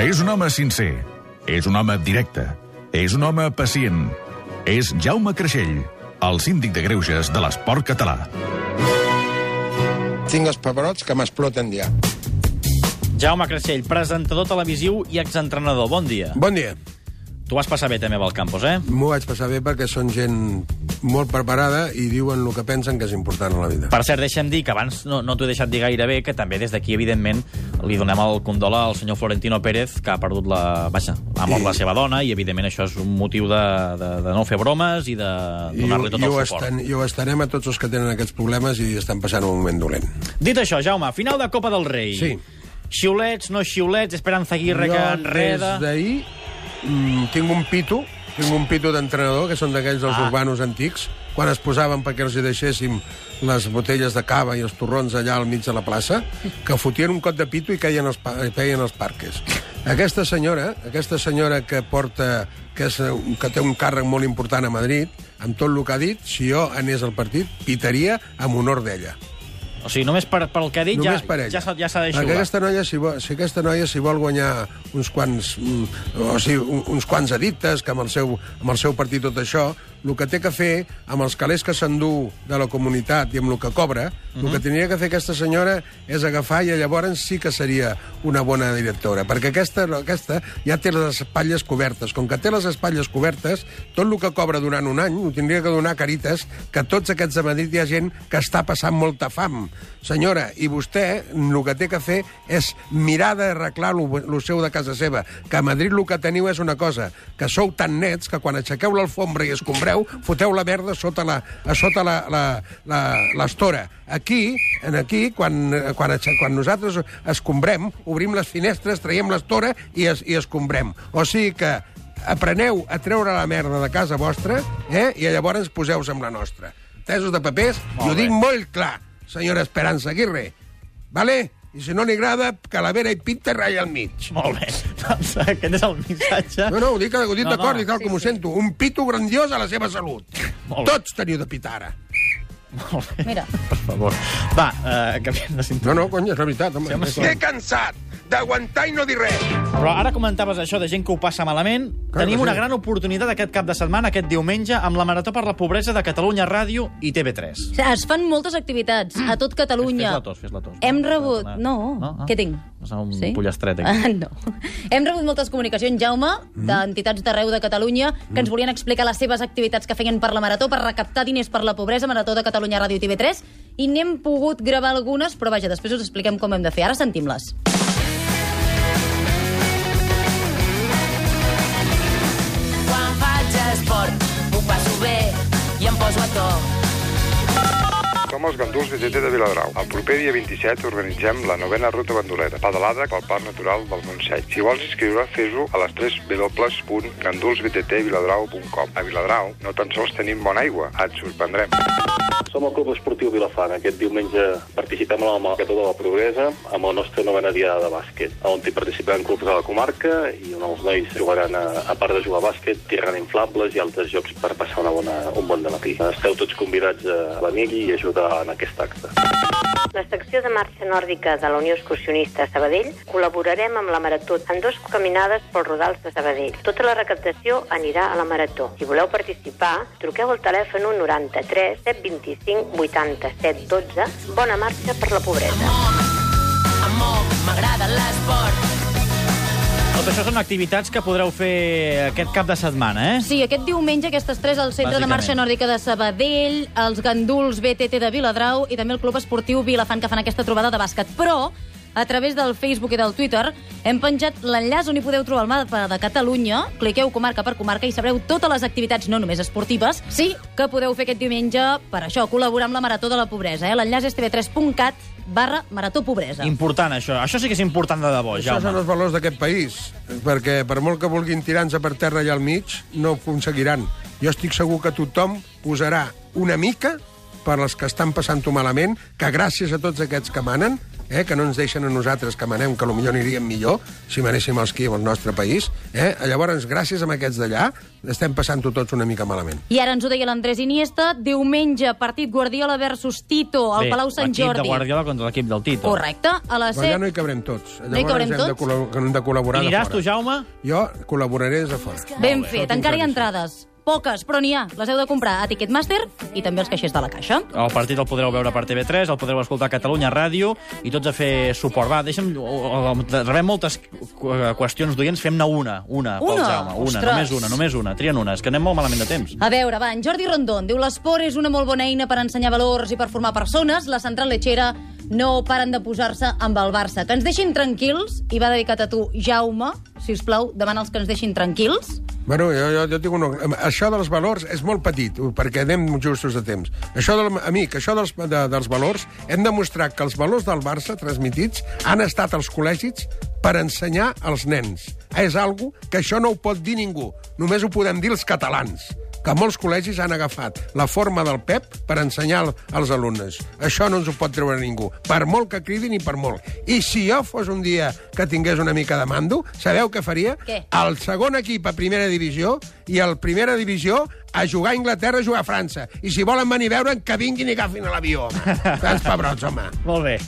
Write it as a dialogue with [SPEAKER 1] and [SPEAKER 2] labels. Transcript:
[SPEAKER 1] És un home sincer. És un home directe. És un home pacient. És Jaume Creixell, el síndic de greuges de l'esport català.
[SPEAKER 2] Tinc els paperots que m'exploten ja.
[SPEAKER 3] Jaume Creixell, presentador televisiu i exentrenador. Bon dia.
[SPEAKER 2] Bon dia.
[SPEAKER 3] Tu vas passar bé també amb el campus, eh?
[SPEAKER 2] M'ho vaig passar bé perquè són gent molt preparada i diuen el que pensen que és important a la vida.
[SPEAKER 3] Per cert, deixa'm dir que abans no, no t'ho he deixat dir gaire bé, que també des d'aquí, evidentment, li donem el condol al senyor Florentino Pérez, que ha perdut la... Vaja, ha mort
[SPEAKER 2] I-
[SPEAKER 3] la seva dona, i evidentment això és un motiu de, de, de no fer bromes i de donar-li tot
[SPEAKER 2] i,
[SPEAKER 3] el suport.
[SPEAKER 2] estan, I ho estarem a tots els que tenen aquests problemes i estan passant un moment dolent.
[SPEAKER 3] Dit això, Jaume, final de Copa del Rei.
[SPEAKER 2] Sí.
[SPEAKER 3] Xiulets, no xiulets, Esperanza Aguirre que
[SPEAKER 2] Jo,
[SPEAKER 3] enreda...
[SPEAKER 2] des d'ahir, mm, tinc un pito, tinc un pito d'entrenador, que són d'aquells dels
[SPEAKER 3] Ah.
[SPEAKER 2] urbanos antics, quan es posaven perquè els hi deixéssim les botelles de cava i els torrons allà al mig de la plaça, que fotien un cot de pito i caien els, i feien els parques. Aquesta senyora, aquesta senyora que porta que, és, que té un càrrec molt important a Madrid, amb tot el que ha dit, si jo anés al partit, pitaria amb honor d'ella.
[SPEAKER 3] O sigui, només per, pel que ha dit ja,
[SPEAKER 2] Només
[SPEAKER 3] ja, s'ha- ja s'ha de
[SPEAKER 2] Perquè aquesta noia, si, vol, si aquesta noia si vol guanyar uns quants, mm, o sigui, un- uns quants edictes, que amb el, seu, amb el seu partit tot això, el que té que fer, amb els calés que s'endú de la comunitat i amb el que cobra, el
[SPEAKER 3] Mhm.
[SPEAKER 2] que tenia que fer aquesta senyora és agafar i llavors sí que seria una bona directora, perquè aquesta, aquesta ja té les espatlles cobertes. Com que té les espatlles cobertes, tot el que cobra durant un any ho tindria que donar a Caritas, que tots aquests de Madrid hi ha gent que està passant molta fam. Senyora, i vostè el que té que fer és mirar d'arreglar el seu de casa seva, que a Madrid el que teniu és una cosa, que sou tan nets que quan aixequeu l'alfombra i escombreu, foteu la merda sota la, a sota la, la, la, l'estora. Aquí, en aquí, quan, quan, quan nosaltres escombrem, obrim les finestres, traiem l'estora i, es, i escombrem. O sigui que apreneu a treure la merda de casa vostra eh? i llavors poseu amb la nostra. Tesos de papers, i ho
[SPEAKER 3] bé.
[SPEAKER 2] dic molt clar, senyora Esperanza Aguirre. Vale? I si no li agrada, calavera i pinta ratlla al mig.
[SPEAKER 3] Molt bé. Doncs aquest és el missatge.
[SPEAKER 2] No, no, ho dic, ho dic
[SPEAKER 3] No,
[SPEAKER 2] d'acord,
[SPEAKER 3] no.
[SPEAKER 2] i tal com ho sento. Un pito grandiós a la seva salut.
[SPEAKER 3] Molt bé.
[SPEAKER 2] Tots teniu de pitar ara.
[SPEAKER 3] Molt bé.
[SPEAKER 4] Mira.
[SPEAKER 3] Per favor. Va, eh, canviem de cinturó.
[SPEAKER 2] No, no, cony, és la veritat. Home.
[SPEAKER 3] Sí, home, sí.
[SPEAKER 2] Estic cansat d'aguantar i no dir res.
[SPEAKER 3] Però ara comentaves això de gent que ho passa malament.
[SPEAKER 2] Clar
[SPEAKER 3] Tenim
[SPEAKER 2] que
[SPEAKER 3] una
[SPEAKER 2] sí.
[SPEAKER 3] gran oportunitat aquest cap de setmana, aquest diumenge, amb la Marató per la Pobresa de Catalunya Ràdio i TV3.
[SPEAKER 4] Es fan moltes activitats a tot Catalunya.
[SPEAKER 3] Fes la tos, fes la tos.
[SPEAKER 4] Hem rebut...
[SPEAKER 3] Ah.
[SPEAKER 4] No,
[SPEAKER 3] Ah.
[SPEAKER 4] què tinc?
[SPEAKER 3] Vas a un pollastre,
[SPEAKER 4] Ah, no. Hem rebut moltes comunicacions, Jaume,
[SPEAKER 3] Mm.
[SPEAKER 4] d'entitats d'arreu de Catalunya, que ens volien explicar les seves activitats que feien per la Marató, per recaptar diners per la pobresa, Marató de Catalunya Ràdio i TV3, i n'hem pogut gravar algunes, però vaja, després us expliquem com hem de fer. Ara sentim-les.
[SPEAKER 5] Som els ganduls VTT de Viladrau. El proper dia 27 organitzem la novena ruta bandolera, pedalada pel Parc Natural del Montseny. Si vols inscriure, fes-ho a les 3 www.gandulsvttviladrau.com. A Viladrau no tan sols tenim bona aigua, et sorprendrem.
[SPEAKER 6] Som el Club Esportiu Vilafant. Aquest diumenge participem a la Marató de la Progressa amb el nostre novena diada de bàsquet, on hi participaran clubs de la comarca i on els nois jugaran, a, a part de jugar a bàsquet, tiraran inflables i altres jocs per passar una bona, un bon dematí. Esteu tots convidats a venir i ajudar en aquest acte.
[SPEAKER 7] La secció de marxa nòrdica de la Unió Excursionista Sabadell col·laborarem amb la Marató en dos caminades pels rodals de Sabadell. Tota la recaptació anirà a la Marató. Si voleu participar, truqueu al telèfon 93 725 87 12. Bona marxa per la pobresa.
[SPEAKER 8] Amor, m'agrada l'esport.
[SPEAKER 3] Tot això són activitats que podreu fer aquest cap de setmana, eh?
[SPEAKER 4] Sí, aquest diumenge aquestes tres al Centre de. Marxa Nòrdica de Sabadell, els Ganduls BTT de Viladrau i també el Club Esportiu Vilafant que fan aquesta trobada de bàsquet. Però a través del Facebook i del Twitter hem penjat l'enllaç on hi podeu trobar el mapa de Catalunya. Cliqueu comarca per comarca i sabreu totes les activitats, no només esportives, sí que podeu fer aquest diumenge per això, col·laborar amb la Marató de la Pobresa. Eh? L'enllaç és tv3.cat barra Marató Pobresa.
[SPEAKER 3] Important, això. Això sí que és important de debò,
[SPEAKER 2] Això són
[SPEAKER 3] Jaume.
[SPEAKER 2] els valors d'aquest país, perquè per molt que vulguin tirar-nos per terra allà al mig, no ho aconseguiran. Jo estic segur que tothom posarà una mica per les que estan passant-ho malament, que gràcies a tots aquests que manen, eh, que no ens deixen a nosaltres que manem, que potser aniríem millor si manéssim els qui al nostre país. Eh? Llavors, gràcies a aquests d'allà, estem passant-ho tots una mica malament.
[SPEAKER 4] I ara ens ho deia l'Andrés Iniesta, diumenge, partit Guardiola versus Tito al
[SPEAKER 3] Bé,
[SPEAKER 4] Palau Sant
[SPEAKER 3] L'equip de
[SPEAKER 4] Jordi.
[SPEAKER 3] Guardiola contra l'equip del Tito.
[SPEAKER 4] Correcte, a les
[SPEAKER 2] Però ja
[SPEAKER 4] 7.
[SPEAKER 2] no hi cabrem tots.
[SPEAKER 4] No hi cabrem
[SPEAKER 2] hem
[SPEAKER 4] tots?
[SPEAKER 2] De col·la- que hem de col·laborar de
[SPEAKER 3] Aniràs
[SPEAKER 2] fora.
[SPEAKER 3] tu, Jaume?
[SPEAKER 2] Jo col·laboraré des de fora.
[SPEAKER 4] Ben fet, encara hi ha entrades. Poques, però n'hi ha. Les heu de comprar a Ticketmaster i també als caixers de la Caixa.
[SPEAKER 3] El partit el podreu veure per TV3, el podreu escoltar a Catalunya Ràdio i tots a fer suport. Va, deixa'm... Rebem moltes qüestions d'oients, fem-ne una, una, pel
[SPEAKER 4] Una?
[SPEAKER 3] Jaume. Una,
[SPEAKER 4] Ostres.
[SPEAKER 3] només una, només una. Trien una, és que anem molt malament de temps.
[SPEAKER 4] A veure, va, en Jordi Rondón diu l'esport és una molt bona eina per ensenyar valors i per formar persones. La central lechera no paren de posar-se amb el Barça. Que ens deixin tranquils, i va dedicat a tu, Jaume, si us plau, demana'ls que ens deixin tranquils.
[SPEAKER 2] Bueno, jo, jo, jo tinc una... Això dels valors és molt petit, perquè anem justos de temps. Això, del, amic, això dels, de, dels valors, hem demostrat que els valors del Barça transmitits han estat als col·legis per ensenyar als nens. És algo que això no ho pot dir ningú. Només ho podem dir els catalans que molts col·legis han agafat la forma del Pep per ensenyar al- als alumnes. Això no ens ho pot treure ningú, per molt que cridin i per molt. I si jo fos un dia que tingués una mica de mando, sabeu què faria?
[SPEAKER 4] Què?
[SPEAKER 2] El segon equip a primera divisió i el primera divisió a jugar a Anglaterra, a jugar a França. I si volen venir a veure'n, que vinguin i agafin l'avió, home. Tants pebrots, home.
[SPEAKER 3] Molt bé.